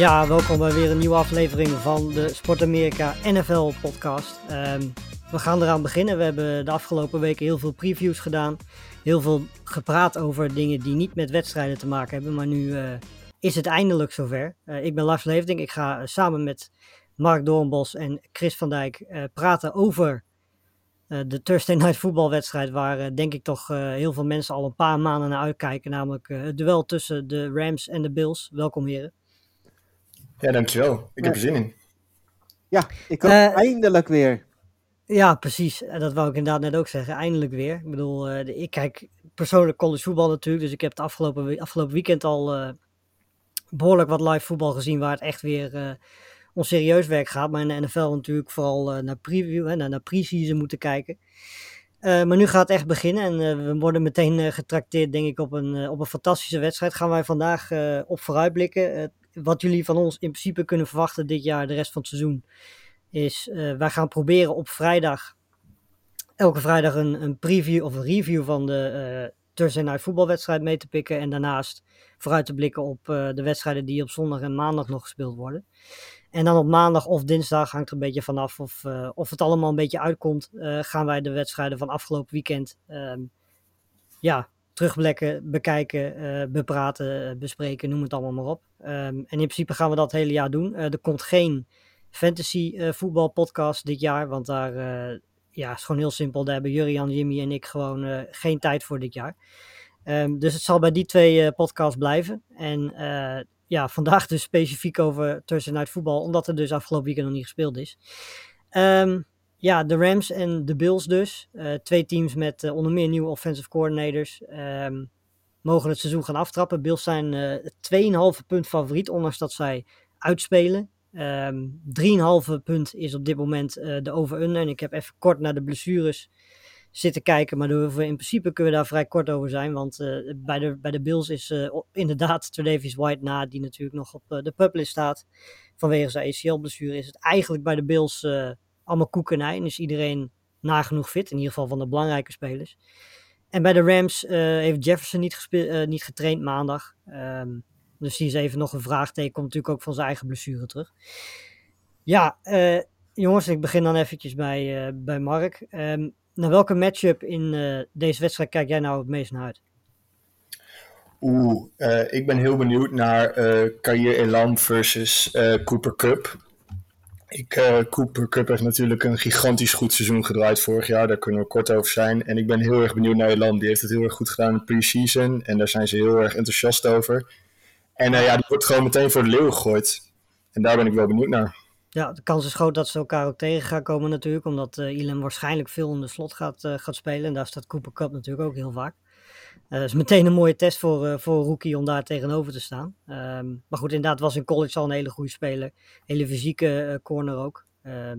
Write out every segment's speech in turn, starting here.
Ja, welkom bij weer een nieuwe aflevering van de Sport Amerika NFL podcast. Ehm, we gaan eraan beginnen. We hebben de afgelopen weken heel veel previews gedaan. Heel veel gepraat over dingen die niet met wedstrijden te maken hebben. Maar nu eh, is het eindelijk zover. Eh, ik ben Lars Leefding. Ik ga samen met Mark Doornbos en Chris van Dijk eh, praten over de Thursday Night voetbalwedstrijd. Waar denk ik toch heel veel mensen al een paar maanden naar uitkijken. Namelijk het duel tussen de Rams en de Bills. Welkom heren. Ja, dankjewel. Ik heb er zin in. Ja, ik ook Eh, eindelijk weer. Ja, precies. En Dat wou ik inderdaad net ook zeggen. Eindelijk weer. Ik bedoel, eh, de- ik kijk persoonlijk college voetbal natuurlijk. Dus ik heb het afgelopen, afgelopen weekend al eh, behoorlijk wat live voetbal gezien. Waar het echt weer eh om serieus werk gaat. Maar in de NFL natuurlijk vooral naar preview, hè, naar, naar pre-season moeten kijken. Eh, maar nu gaat het echt beginnen. En we worden meteen eh, getrakteerd, denk ik, op een, op een fantastische wedstrijd. Gaan wij vandaag eh, op vooruitblikken. Wat jullie van ons in principe kunnen verwachten dit jaar, de rest van het seizoen is eh, wij gaan proberen op vrijdag, elke vrijdag een, een preview of een review van de eh Thursday Night voetbalwedstrijd mee te pikken. En daarnaast vooruit te blikken op eh, de wedstrijden die op zondag en maandag nog gespeeld worden. En dan op maandag of dinsdag, hangt er een beetje vanaf of, of het allemaal een beetje uitkomt, gaan wij de wedstrijden van afgelopen weekend ehm, ja, terugblikken, bekijken, eh, bepraten, eh, bespreken, noem het allemaal maar op. Ehm, en in principe gaan we dat hele jaar doen. Eh, er komt geen fantasy voetbal podcast dit jaar, want daar ja, is gewoon heel simpel. Daar hebben Jurian, Jimmy en ik gewoon geen tijd voor dit jaar. Ehm, dus het zal bij die twee podcasts blijven. En ja, vandaag dus specifiek over Thursday Night voetbal, omdat er dus afgelopen weekend nog niet gespeeld is. Ehm, ja, de Rams en de Bills dus. Eh, twee teams met eh, onder meer nieuwe offensive coordinators. Ehm, mogen het seizoen gaan aftrappen. Bills zijn eh 2,5 punt favoriet, ondanks dat zij uitspelen. Ehm 3,5 punt is op dit moment de over-under. En ik heb even kort naar de blessures zitten kijken. Maar in principe kunnen we daar vrij kort over zijn. Want bij, de, bij de Bills is inderdaad Tredavious White na, die natuurlijk nog op de publist staat. Vanwege zijn ACL-blessure is het eigenlijk bij de Bills allemaal koek en ei. En is iedereen nagenoeg fit. In ieder geval van de belangrijke spelers. En bij de Rams eh, heeft Jefferson niet, eh, niet getraind maandag. Ehm, dus die is even nog een vraagteken. Komt natuurlijk ook van zijn eigen blessure terug. Ja, eh, jongens, ik begin dan eventjes bij, bij Mark. Ehm, naar welke matchup in deze wedstrijd kijk jij nou het meest naar uit? Oeh, eh, ik ben heel benieuwd naar Kair Elam versus Cooper Cup. Ik, eh, Cooper Cup heeft natuurlijk een gigantisch goed seizoen gedraaid vorig jaar. Daar kunnen we kort over zijn. En ik ben heel erg benieuwd naar Elam. Die heeft het heel erg goed gedaan in pre-season. En daar zijn ze heel erg enthousiast over. En eh, ja, die wordt gewoon meteen voor de leeuw gegooid. En daar ben ik wel benieuwd naar. Ja, de kans is groot dat ze elkaar ook tegen gaan komen natuurlijk. Omdat eh Elam waarschijnlijk veel in de slot gaat, eh, gaat spelen. En daar staat Cooper Cup natuurlijk ook heel vaak. Eh, dat is meteen een mooie test voor, eh, voor rookie om daar tegenover te staan. Ehm, maar goed, inderdaad was in college al een hele goede speler. Hele fysieke eh, corner ook. Ehm,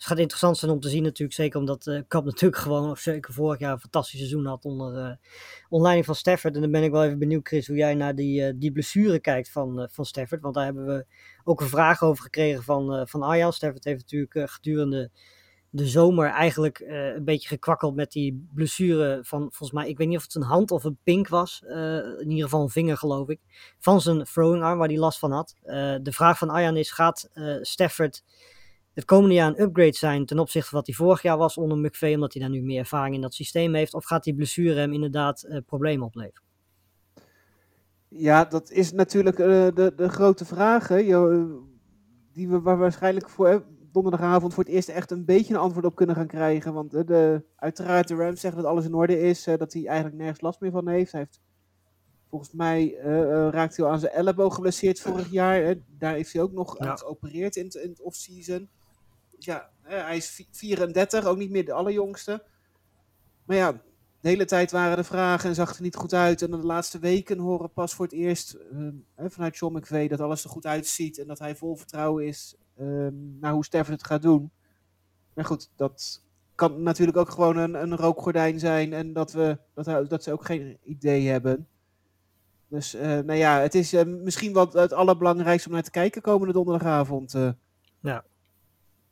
dus het gaat interessant zijn om te zien natuurlijk. Zeker omdat eh Cup natuurlijk gewoon, of zeker vorig jaar, een fantastisch seizoen had onder, eh onder leiding van Stafford. En dan ben ik wel even benieuwd, Chris, hoe jij naar die, eh, die blessure kijkt van, eh, van Stafford. Want daar hebben we ook een vraag over gekregen van, eh van Arjan. Stafford heeft natuurlijk eh, gedurende de zomer eigenlijk eh, een beetje gekwakkeld met die blessure van, volgens mij, ik weet niet of het een hand of een pink was. eh, in ieder geval een vinger, geloof ik. Van zijn throwing arm, waar hij last van had. Eh, de vraag van Arjan is, gaat Stafford het komende jaar een upgrade zijn ten opzichte van wat hij vorig jaar was onder McVay, omdat hij daar nu meer ervaring in dat systeem heeft? Of gaat die blessure hem inderdaad problemen opleveren? Ja, dat is natuurlijk de, de grote vraag, hè, die we waar waarschijnlijk voor donderdagavond voor het eerst echt een beetje een antwoord op kunnen gaan krijgen. Want eh, de, uiteraard, de Rams zeggen dat alles in orde is, eh, dat hij eigenlijk nergens last meer van heeft. Hij heeft volgens mij eh, raakt hij al aan zijn elleboog geblesseerd vorig jaar. daar heeft hij ook nog Ja. geopereerd in, het- in het offseason. Ja, hij is vi- 34, ook niet meer de allerjongste. Maar ja, de hele tijd waren er vragen en zag er niet goed uit. En de laatste weken horen pas voor het eerst eh, vanuit John McVay dat alles er goed uitziet. En dat hij vol vertrouwen is ehm, naar hoe Stafford het gaat doen. Maar goed, dat kan natuurlijk ook gewoon een, een rookgordijn zijn. En dat, we, dat, dat ze ook geen idee hebben. Dus uh, nou ja, het is uh, misschien wel het allerbelangrijkste om naar te kijken komende donderdagavond. Uh. Ja.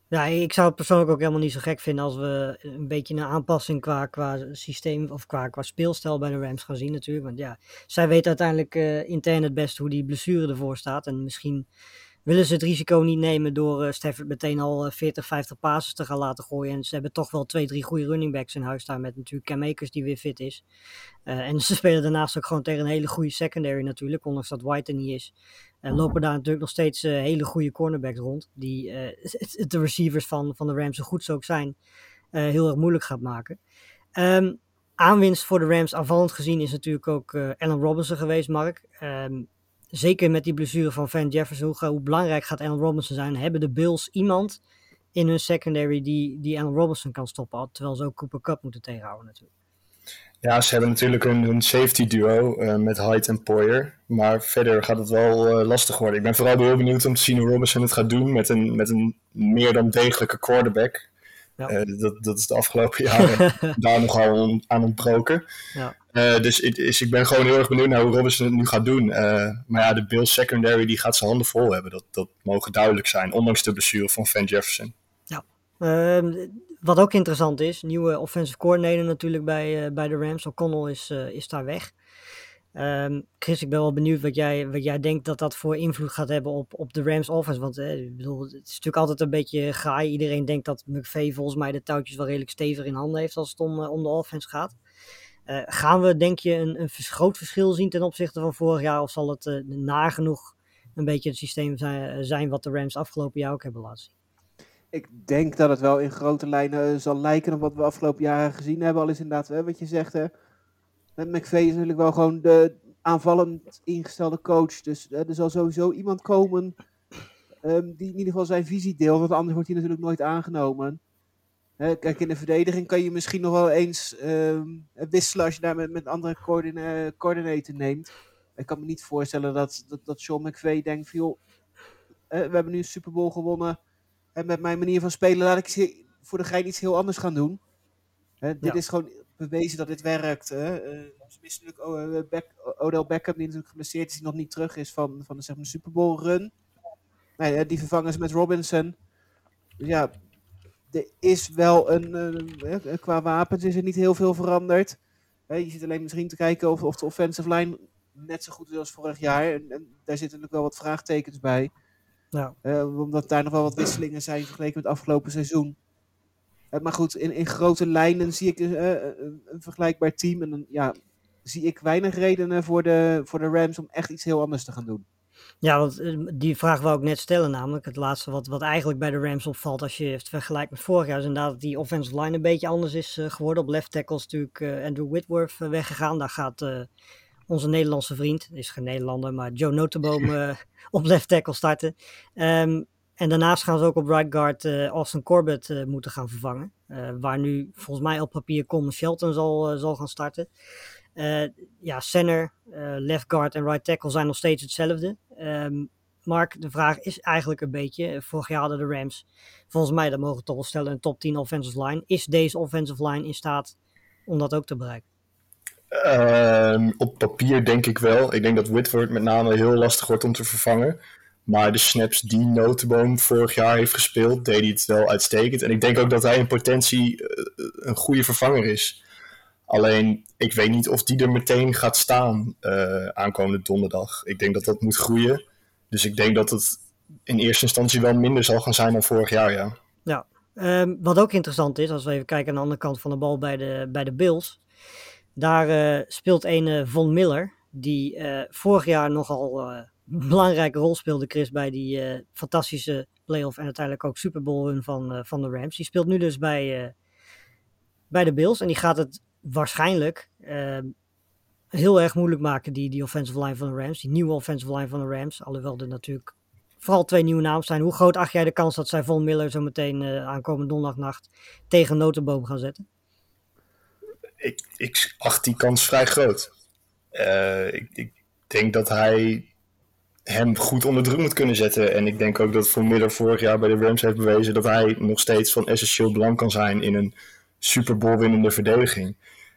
Ja, ik zou het persoonlijk ook helemaal niet zo gek vinden als we een beetje een aanpassing qua, qua systeem of qua, qua speelstijl bij de Rams gaan zien natuurlijk. Want ja, zij weten uiteindelijk intern het best hoe die blessure ervoor staat. En misschien willen ze het risico niet nemen door uh, Stafford meteen al 40, 50 passes te gaan laten gooien. En ze hebben toch wel twee, drie goede running backs in huis staan met natuurlijk Cam Akers die weer fit is. En ze spelen daarnaast ook gewoon tegen een hele goede secondary natuurlijk, ondanks dat White er niet is. Uh, lopen daar natuurlijk nog steeds hele goede cornerbacks rond, die de receivers van, van de Rams, zo goed ze ook zijn, heel erg moeilijk gaat maken. Um, aanwinst voor de Rams aanvallend gezien is natuurlijk ook Allen Robinson geweest, Mark. Um, zeker met die blessure van Van Jefferson, hoe, hoe, belangrijk gaat Allen Robinson zijn? Hebben de Bills iemand in hun secondary die, die Allen Robinson kan stoppen, terwijl ze ook Cooper Cup moeten tegenhouden natuurlijk? Ja, ze hebben natuurlijk een, een safety duo uh, met Hyde en Poyer. Maar verder gaat het wel uh, lastig worden. Ik ben vooral heel benieuwd om te zien hoe Robinson het gaat doen met een, met een meer dan degelijke quarterback. Ja. Uh, dat, dat is de afgelopen jaren daar nogal aan ontbroken. Ja. Uh, dus, ik, dus ik ben gewoon heel erg benieuwd naar hoe Robinson het nu gaat doen. Uh, maar ja, de Bills secondary die gaat zijn handen vol hebben. Dat, dat mogen duidelijk zijn, ondanks de blessure van Van Jefferson. Ja, uh, wat ook interessant is, nieuwe offensive coordinator natuurlijk bij, bij de Rams. O'Connell is, is daar weg. Um, Chris, ik ben wel benieuwd wat jij, wat jij denkt dat dat voor invloed gaat hebben op, op de Rams offense. Want eh, ik bedoel, het is natuurlijk altijd een beetje gaai. Iedereen denkt dat McVay volgens mij de touwtjes wel redelijk stevig in handen heeft als het om, om de offense gaat. Gaan we, denk je, een, een groot verschil zien ten opzichte van vorig jaar? Of zal het nagenoeg een beetje het systeem zijn, zijn, wat de Rams afgelopen jaar ook hebben laten zien? Ik denk dat het wel in grote lijnen zal lijken op wat we afgelopen jaren gezien hebben. Al is inderdaad wat je zegt, hè, met McVeigh is natuurlijk wel gewoon de aanvallend ingestelde coach. Dus hè, er zal sowieso iemand komen um, die in ieder geval zijn visie deelt. Want anders wordt hij natuurlijk nooit aangenomen. Hè, kijk, in de verdediging kan je misschien nog wel eens um, wisselen als je daar met, met andere coördina coördinator neemt. Ik kan me niet voorstellen dat, dat, dat Sean McVay denkt van joh, we hebben nu een Super Bowl gewonnen. En met mijn manier van spelen laat ik voor de gein iets heel anders gaan doen. Hè, dit ja. is gewoon bewezen dat dit werkt. Hè. Uh, natuurlijk Beck, Odell Beckham, die natuurlijk geblesseerd is, die nog niet terug is van, van de, zeg maar, Super Bowl run. Nee, die vervangen ze met Robinson. Dus ja, er is wel een, uh, qua wapens is er niet heel veel veranderd. je zit alleen misschien te kijken of, of de offensive line net zo goed is als vorig jaar. En, en daar zitten natuurlijk wel wat vraagtekens bij. Ja. Uh, omdat daar nog wel wat wisselingen zijn vergeleken met het afgelopen seizoen. Uh, maar goed, in, in grote lijnen zie ik uh, een, vergelijkbaar team. En dan ja, zie ik weinig redenen voor de, voor de Rams om echt iets heel anders te gaan doen. Ja, want die vraag wou ik net stellen, namelijk het laatste wat, wat eigenlijk bij de Rams opvalt als je het vergelijkt met vorig jaar, is inderdaad dat die offensive line een beetje anders is geworden. Op left tackle is natuurlijk Andrew Whitworth weggegaan. Daar gaat onze Nederlandse vriend, is geen Nederlander, maar Joe Notenboom op left tackle starten. Um, en daarnaast gaan ze ook op right guard Austin Corbett moeten gaan vervangen. waar nu volgens mij op papier Coleman Shelton zal, zal gaan starten. Uh, ja, center, uh, left guard en right tackle zijn nog steeds hetzelfde. Um, Mark, de vraag is eigenlijk een beetje, vorig jaar hadden de Rams, volgens mij, dat mogen we toch wel stellen, een top 10 offensive line. Is deze offensive line in staat om dat ook te bereiken? Uh, op papier denk ik wel. Ik denk dat Whitworth met name heel lastig wordt om te vervangen. Maar de snaps die Notenboom vorig jaar heeft gespeeld, deed hij het wel uitstekend. En ik denk ook dat hij in potentie een goede vervanger is. Alleen, ik weet niet of die er meteen gaat staan uh, aankomende donderdag. Ik denk dat dat moet groeien. Dus ik denk dat het in eerste instantie wel minder zal gaan zijn dan vorig jaar, ja. Ja, um, wat ook interessant is, als we even kijken aan de andere kant van de bal bij de, bij de Bills. Daar uh, speelt een Von Miller, die uh, vorig jaar nogal een belangrijke rol speelde, Chris, bij die fantastische playoff en uiteindelijk ook Super Bowl run van, van de Rams. Die speelt nu dus bij, bij de Bills en die gaat het waarschijnlijk heel erg moeilijk maken, die, die offensive line van de Rams. Die nieuwe offensive line van de Rams. Alhoewel er natuurlijk vooral twee nieuwe namen zijn. Hoe groot acht jij de kans dat zij Von Miller zo meteen uh, aankomende donderdagnacht tegen Notenboom gaan zetten? Ik, ik acht die kans vrij groot. Uh, ik, ik, denk dat hij hem goed onder druk moet kunnen zetten. En ik denk ook dat Miller vorig jaar bij de Rams heeft bewezen dat hij nog steeds van essentieel belang kan zijn in een Super Bowl winnende verdediging.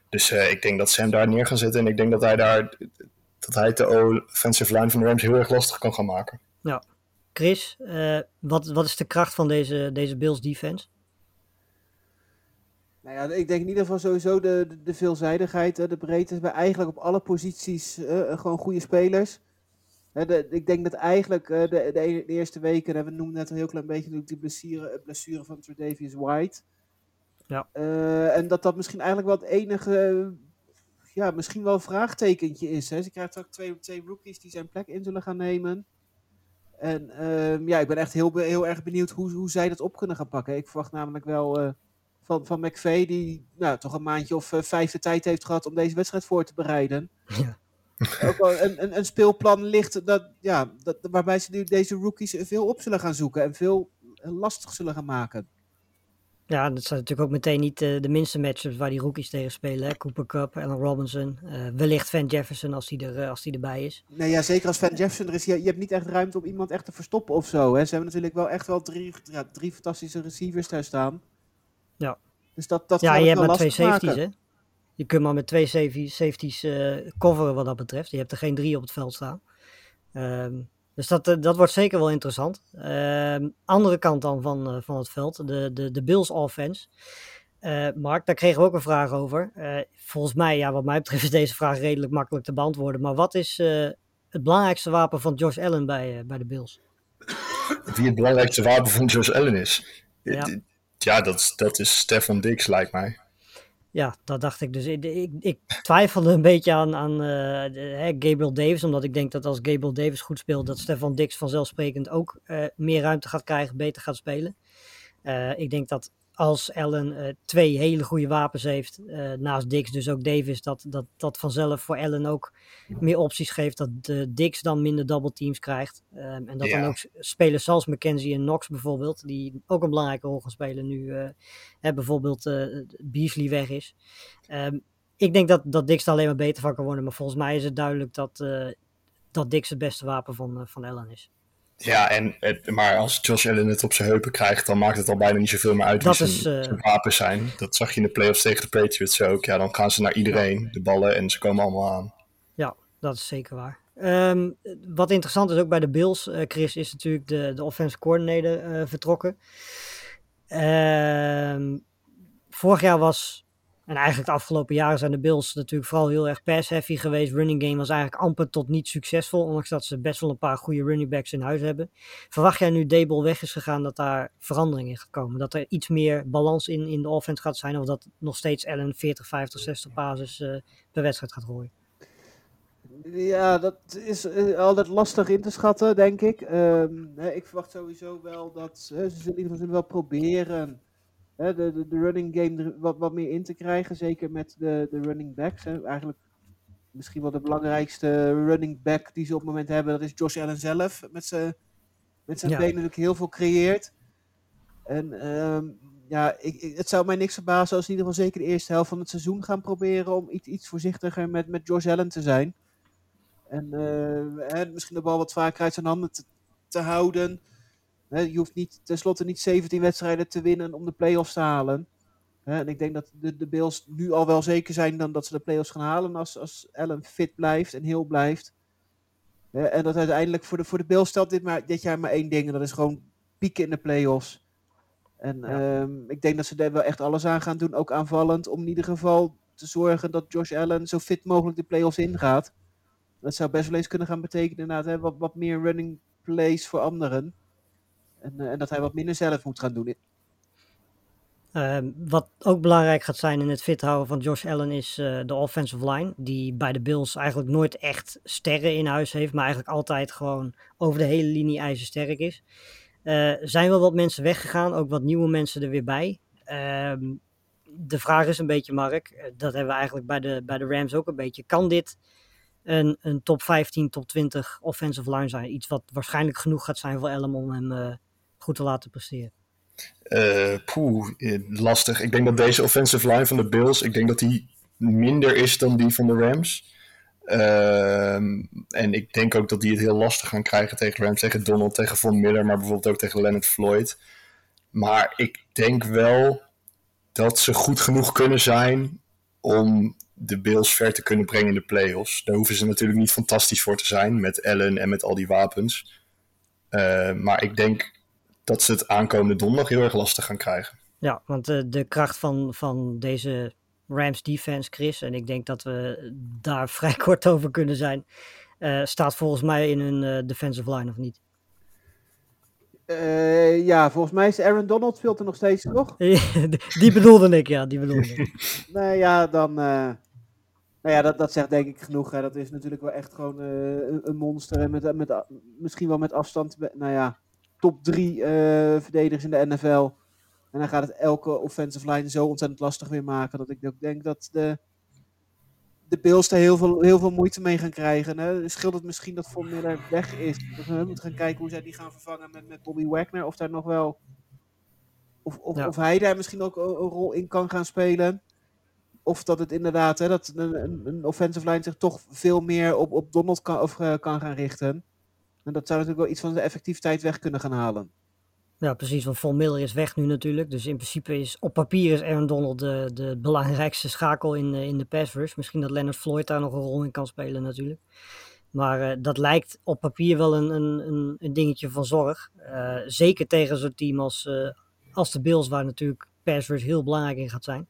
Dus uh, ik denk dat ze hem daar neer gaan zetten. En ik denk dat hij daar dat hij de offensive line van de Rams heel erg lastig kan gaan maken. Ja. Chris, uh, wat, wat is de kracht van deze, deze Bills defense? Nou ja, ik denk in ieder geval sowieso de, de, de veelzijdigheid, de breedte bij eigenlijk op alle posities uh, gewoon goede spelers. De, ik denk dat eigenlijk uh, de, de, de, eerste weken, en we noemen net een heel klein beetje die blessure, blessure van Tredavious White. Ja. Uh, en dat dat misschien eigenlijk wel het enige, ja, misschien wel een vraagtekentje is. Hè. Ze krijgt ook twee, twee rookies die zijn plek in zullen gaan nemen. En uh, ja, ik ben echt heel, heel erg benieuwd hoe, hoe zij dat op kunnen gaan pakken. Ik verwacht namelijk wel van, van McVeigh, die nou, toch een maandje of uh, vijf de tijd heeft gehad om deze wedstrijd voor te bereiden. Ja. Ook wel een, een, een, speelplan ligt dat, ja, dat, waarbij ze nu deze rookies veel op zullen gaan zoeken en veel lastig zullen gaan maken. Ja, dat zijn natuurlijk ook meteen niet uh, de minste matchups waar die rookies tegen spelen. Hè? Cooper Cup, Allen Robinson, uh, wellicht Van Jefferson als die, er, uh, als die erbij is. Nee, ja, zeker als Van Jefferson er is. Je, je hebt niet echt ruimte om iemand echt te verstoppen of zo. Hè? Ze hebben natuurlijk wel echt wel drie, ja, drie fantastische receivers daar staan. Ja. Dus dat, dat ja, je hebt maar twee safeties, maken. hè? Je kunt maar met twee safeties, safeties coveren wat dat betreft. Je hebt er geen drie op het veld staan. Um, dus dat, dat wordt zeker wel interessant. Uh, andere kant dan van, uh, van het veld, de, de, de Bills offense. Uh, Mark, daar kregen we ook een vraag over. Uh, volgens mij, ja, wat mij betreft is deze vraag redelijk makkelijk te beantwoorden. Maar wat is het belangrijkste wapen van Josh Allen bij, bij de Bills? Wie het belangrijkste wapen van Josh Allen is? Ja, ja dat, dat is Stefan Diggs, lijkt mij. Ja, dat dacht ik dus. Ik, ik, twijfelde een beetje aan, aan hè, Gabriel Davis, omdat ik denk dat als Gabriel Davis goed speelt, dat Stefan Dix vanzelfsprekend ook uh, meer ruimte gaat krijgen, beter gaat spelen. Uh, ik denk dat als Allen twee hele goede wapens heeft, naast Dix dus ook Davis, dat, dat dat vanzelf voor Allen ook meer opties geeft, dat de Dix dan minder double teams krijgt. en dat Ja. dan ook spelers zoals McKenzie en Knox bijvoorbeeld, die ook een belangrijke rol gaan spelen nu hè, bijvoorbeeld eh, Beasley weg is. Ehm, ik denk dat, dat Dix er alleen maar beter van kan worden. Maar volgens mij is het duidelijk dat, eh, dat Dix het beste wapen van, eh, van Allen is. Ja, en, het- maar als Josh Allen het op zijn heupen krijgt, dan maakt het al bijna niet zoveel meer uit wie Dat zijn, is, eh, zijn wapens zijn. Dat zag je in de playoffs tegen de Patriots ook. Ja, dan gaan ze naar iedereen, de ballen, en ze komen allemaal aan. Ja, dat is zeker waar. Ehm, wat interessant is ook bij de Bills, eh, Chris, is natuurlijk de, de offensive coordinator eh, vertrokken. Ehm, vorig jaar was, en eigenlijk de afgelopen jaren zijn de Bills natuurlijk vooral heel erg pass-heavy geweest. Running game was eigenlijk amper tot niet succesvol, ondanks dat ze best wel een paar goede running backs in huis hebben. Verwacht jij nu Dable weg is gegaan dat daar verandering in gaat komen? Dat er iets meer balans in, in de offense gaat zijn, of dat nog steeds Allen 40, 50, 60 basis eh, per wedstrijd gaat gooien? Ja, dat is eh, altijd lastig in te schatten, denk ik. Ehm, ik verwacht sowieso wel dat ze in ieder geval wel proberen de, de, de running game er wat, wat meer in te krijgen. Zeker met de, de running backs. Hè. Eigenlijk misschien wel de belangrijkste running back die ze op het moment hebben. Dat is Josh Allen zelf. Met zijn met zijn Ja. benen natuurlijk heel veel creëert. En ehm, ja, ik, ik- het zou mij niks verbazen als in ieder geval zeker de eerste helft van het seizoen gaan proberen om iets, iets voorzichtiger met, met Josh Allen te zijn. En eh, misschien de bal wat vaker uit zijn handen te, te houden. Hè, je hoeft niet, tenslotte niet 17 wedstrijden te winnen om de play-offs te halen. Hè, en ik denk dat de, de Bills nu al wel zeker zijn dan dat ze de play-offs gaan halen als, als Allen fit blijft en heel blijft. En dat uiteindelijk voor de, voor de Bills stelt dit, maar, dit jaar maar één ding. En dat is gewoon pieken in de play-offs. En ehm, ik denk dat ze daar wel echt alles aan gaan doen, ook aanvallend, om in ieder geval te zorgen dat Josh Allen zo fit mogelijk de play-offs ingaat. Dat zou best wel eens kunnen gaan betekenen inderdaad, hè, wat, wat meer running plays voor anderen. En, eh, en dat hij wat minder zelf moet gaan doen. Ehm, wat ook belangrijk gaat zijn in het fit houden van Josh Allen is eh, de offensive line. Die bij de Bills eigenlijk nooit echt sterren in huis heeft. Maar eigenlijk altijd gewoon over de hele linie ijzersterk is. Eh, zijn wel wat mensen weggegaan. Ook wat nieuwe mensen er weer bij. Ehm, de vraag is een beetje, Mark. Dat hebben we eigenlijk bij de, bij de Rams ook een beetje. Kan dit een, een top 15, top 20 offensive line zijn? Iets wat waarschijnlijk genoeg gaat zijn voor Allen om hem goed te laten presteren. Eh, poeh, eh, lastig. Ik denk dat deze offensive line van de Bills, ik denk dat die minder is dan die van de Rams. Ehm, en ik denk ook dat die het heel lastig gaan krijgen tegen Rams, tegen Donald, tegen Von Miller, maar bijvoorbeeld ook tegen Leonard Floyd. Maar ik denk wel dat ze goed genoeg kunnen zijn om de Bills ver te kunnen brengen in de playoffs. Daar hoeven ze natuurlijk niet fantastisch voor te zijn met Allen en met al die wapens. Uh, maar ik denk dat ze het aankomende donderdag heel erg lastig gaan krijgen. Ja, want de, de kracht van, van deze Rams defense, Chris, en ik denk dat we daar vrij kort over kunnen zijn, uh, staat volgens mij in hun uh, defensive line of niet? Uh, ja, volgens mij is Aaron Donald speelt er nog steeds, toch? die bedoelde ik, ja, die bedoelde ik. nou ja, dan... Nou ja, dat, dat zegt denk ik genoeg. Hè. Dat is natuurlijk wel echt gewoon een, een monster. En met, met, misschien wel met afstand, nou ja, top drie verdedigers in de NFL. En dan gaat het elke offensive line zo ontzettend lastig weer maken. Dat ik ook denk dat de, de Bills er heel veel, heel veel moeite mee gaan krijgen. Hè. Scheelt het misschien dat Von Miller weg is. Dat we moeten gaan kijken hoe zij die gaan vervangen met, met Bobby Wagner. Of daar nog wel. Of, of, ja. of hij daar misschien ook een, een, rol in kan gaan spelen. Of dat het inderdaad, hè, dat een, een offensive line zich toch veel meer op, op Donald kan, of, uh, kan gaan richten. En dat zou natuurlijk wel iets van de effectiviteit weg kunnen gaan halen. Ja, precies. Want Von Miller is weg nu natuurlijk. Dus in principe is op papier is Aaron Donald de, de belangrijkste schakel in, in de pass rush. Misschien dat Leonard Floyd daar nog een rol in kan spelen natuurlijk. Maar uh, dat lijkt op papier wel een, een, een dingetje van zorg. Uh, zeker tegen zo'n team als, als de Bills, waar natuurlijk pass heel belangrijk in gaat zijn.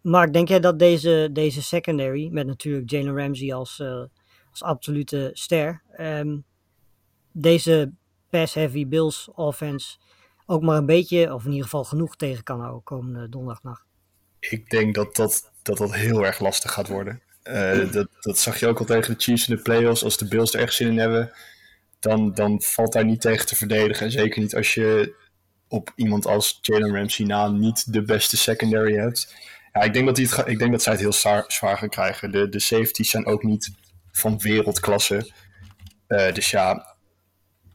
Mark, denk jij dat deze, deze secondary, met natuurlijk Jalen Ramsey als, als absolute ster, um, deze pass-heavy Bills offense ook maar een beetje, of in ieder geval genoeg tegen kan houden komende donderdagnacht? Ik denk dat dat, dat, dat heel erg lastig gaat worden. Uh, dat, dat zag je ook al tegen de Chiefs in de playoffs. Als de Bills er echt zin in hebben, dan, dan valt daar niet tegen te verdedigen. En zeker niet als je op iemand als Jalen Ramsey na niet de beste secondary hebt. Ja, ik denk dat, het, ik denk dat zij het heel zwaar, gaan krijgen. De, de safeties zijn ook niet van wereldklasse. Uh, dus ja,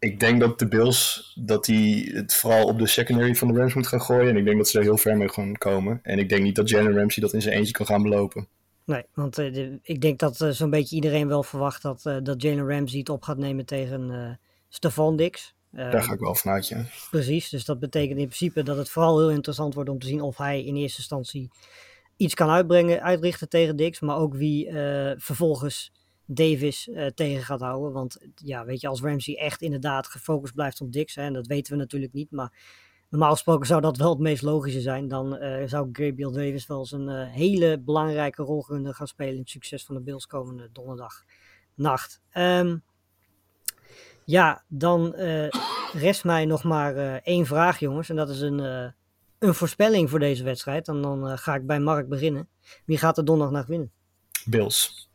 ik denk dat de Bills dat die het vooral op de secondary van de Rams moet gaan gooien. En ik denk dat ze er heel ver mee gaan komen. En ik denk niet dat Jalen Ramsey dat in zijn eentje kan gaan belopen. Nee, want uh, de, ik denk dat uh, zo'n beetje iedereen wel verwacht dat, uh, dat Jalen Ramsey het op gaat nemen tegen Stefan Dix. Daar ga ik wel vanuit, ja. Precies, dus dat betekent in principe dat het vooral heel interessant wordt om te zien of hij in eerste instantie iets kan uitbrengen, uitrichten tegen Dix. Maar ook wie vervolgens Davis uh, tegen gaat houden. Want ja, weet je, als Ramsey echt inderdaad gefocust blijft op Dix, hè, en dat weten we natuurlijk niet, maar normaal gesproken zou dat wel het meest logische zijn. Dan uh, zou Gabriel Davis wel eens een uh, hele belangrijke rol kunnen gaan spelen in het succes van de Bills komende donderdag nacht. Um, ja, dan rest mij nog maar één vraag, jongens. En dat is een, een voorspelling voor deze wedstrijd. En dan ga ik bij Mark beginnen. Wie gaat er donderdagnacht winnen? Bills.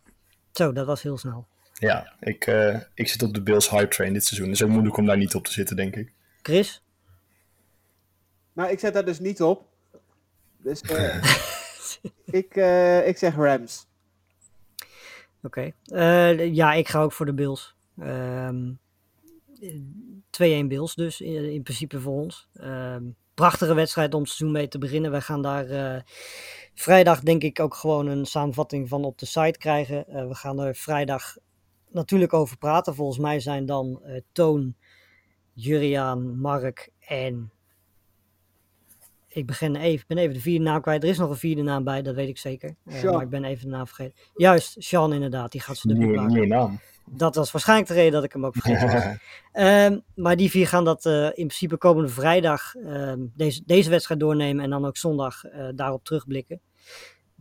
Zo, dat was heel snel. Ja, ik, uh, ik zit op de Bills hype train dit seizoen. Het is ook moeilijk om daar niet op te zitten, denk ik. Chris? Nou, ik zet daar dus niet op. Dus uh, ik, uh, ik zeg Rams. Oké. Okay. ja, ik ga ook voor de Bills. Um, 2-1 Bills dus, in, in, principe voor ons. Um, prachtige wedstrijd om het seizoen mee te beginnen. Wij gaan daar vrijdag denk ik ook gewoon een samenvatting van op de site krijgen. Uh, we gaan er vrijdag natuurlijk over praten. Volgens mij zijn dan uh, Toon, Juriaan, Mark en... Ik begin even, ben even de vierde naam kwijt. Er is nog een vierde naam bij, dat weet ik zeker. Maar ik ben even de naam vergeten. Juist, Sean inderdaad, die gaat ze de Nieuwe naam. Dat was waarschijnlijk de reden dat ik hem ook vergeten was. um, maar die vier gaan dat uh, in principe komende vrijdag um, deze, deze wedstrijd doornemen en dan ook zondag uh, daarop terugblikken.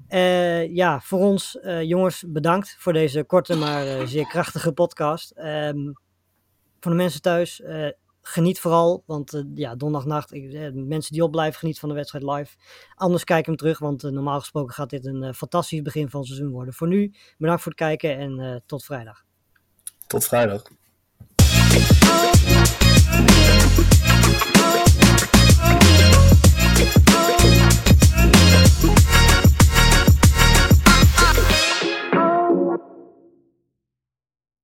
Uh, ja, voor ons jongens, bedankt voor deze korte maar zeer krachtige podcast. Um, voor de mensen thuis, geniet vooral, want ja, donderdagnacht, ik, mensen die opblijven, geniet van de wedstrijd live. Anders kijk hem terug, want normaal gesproken gaat dit een fantastisch begin van het seizoen worden. Voor nu, bedankt voor het kijken en tot vrijdag. Tot vrijdag.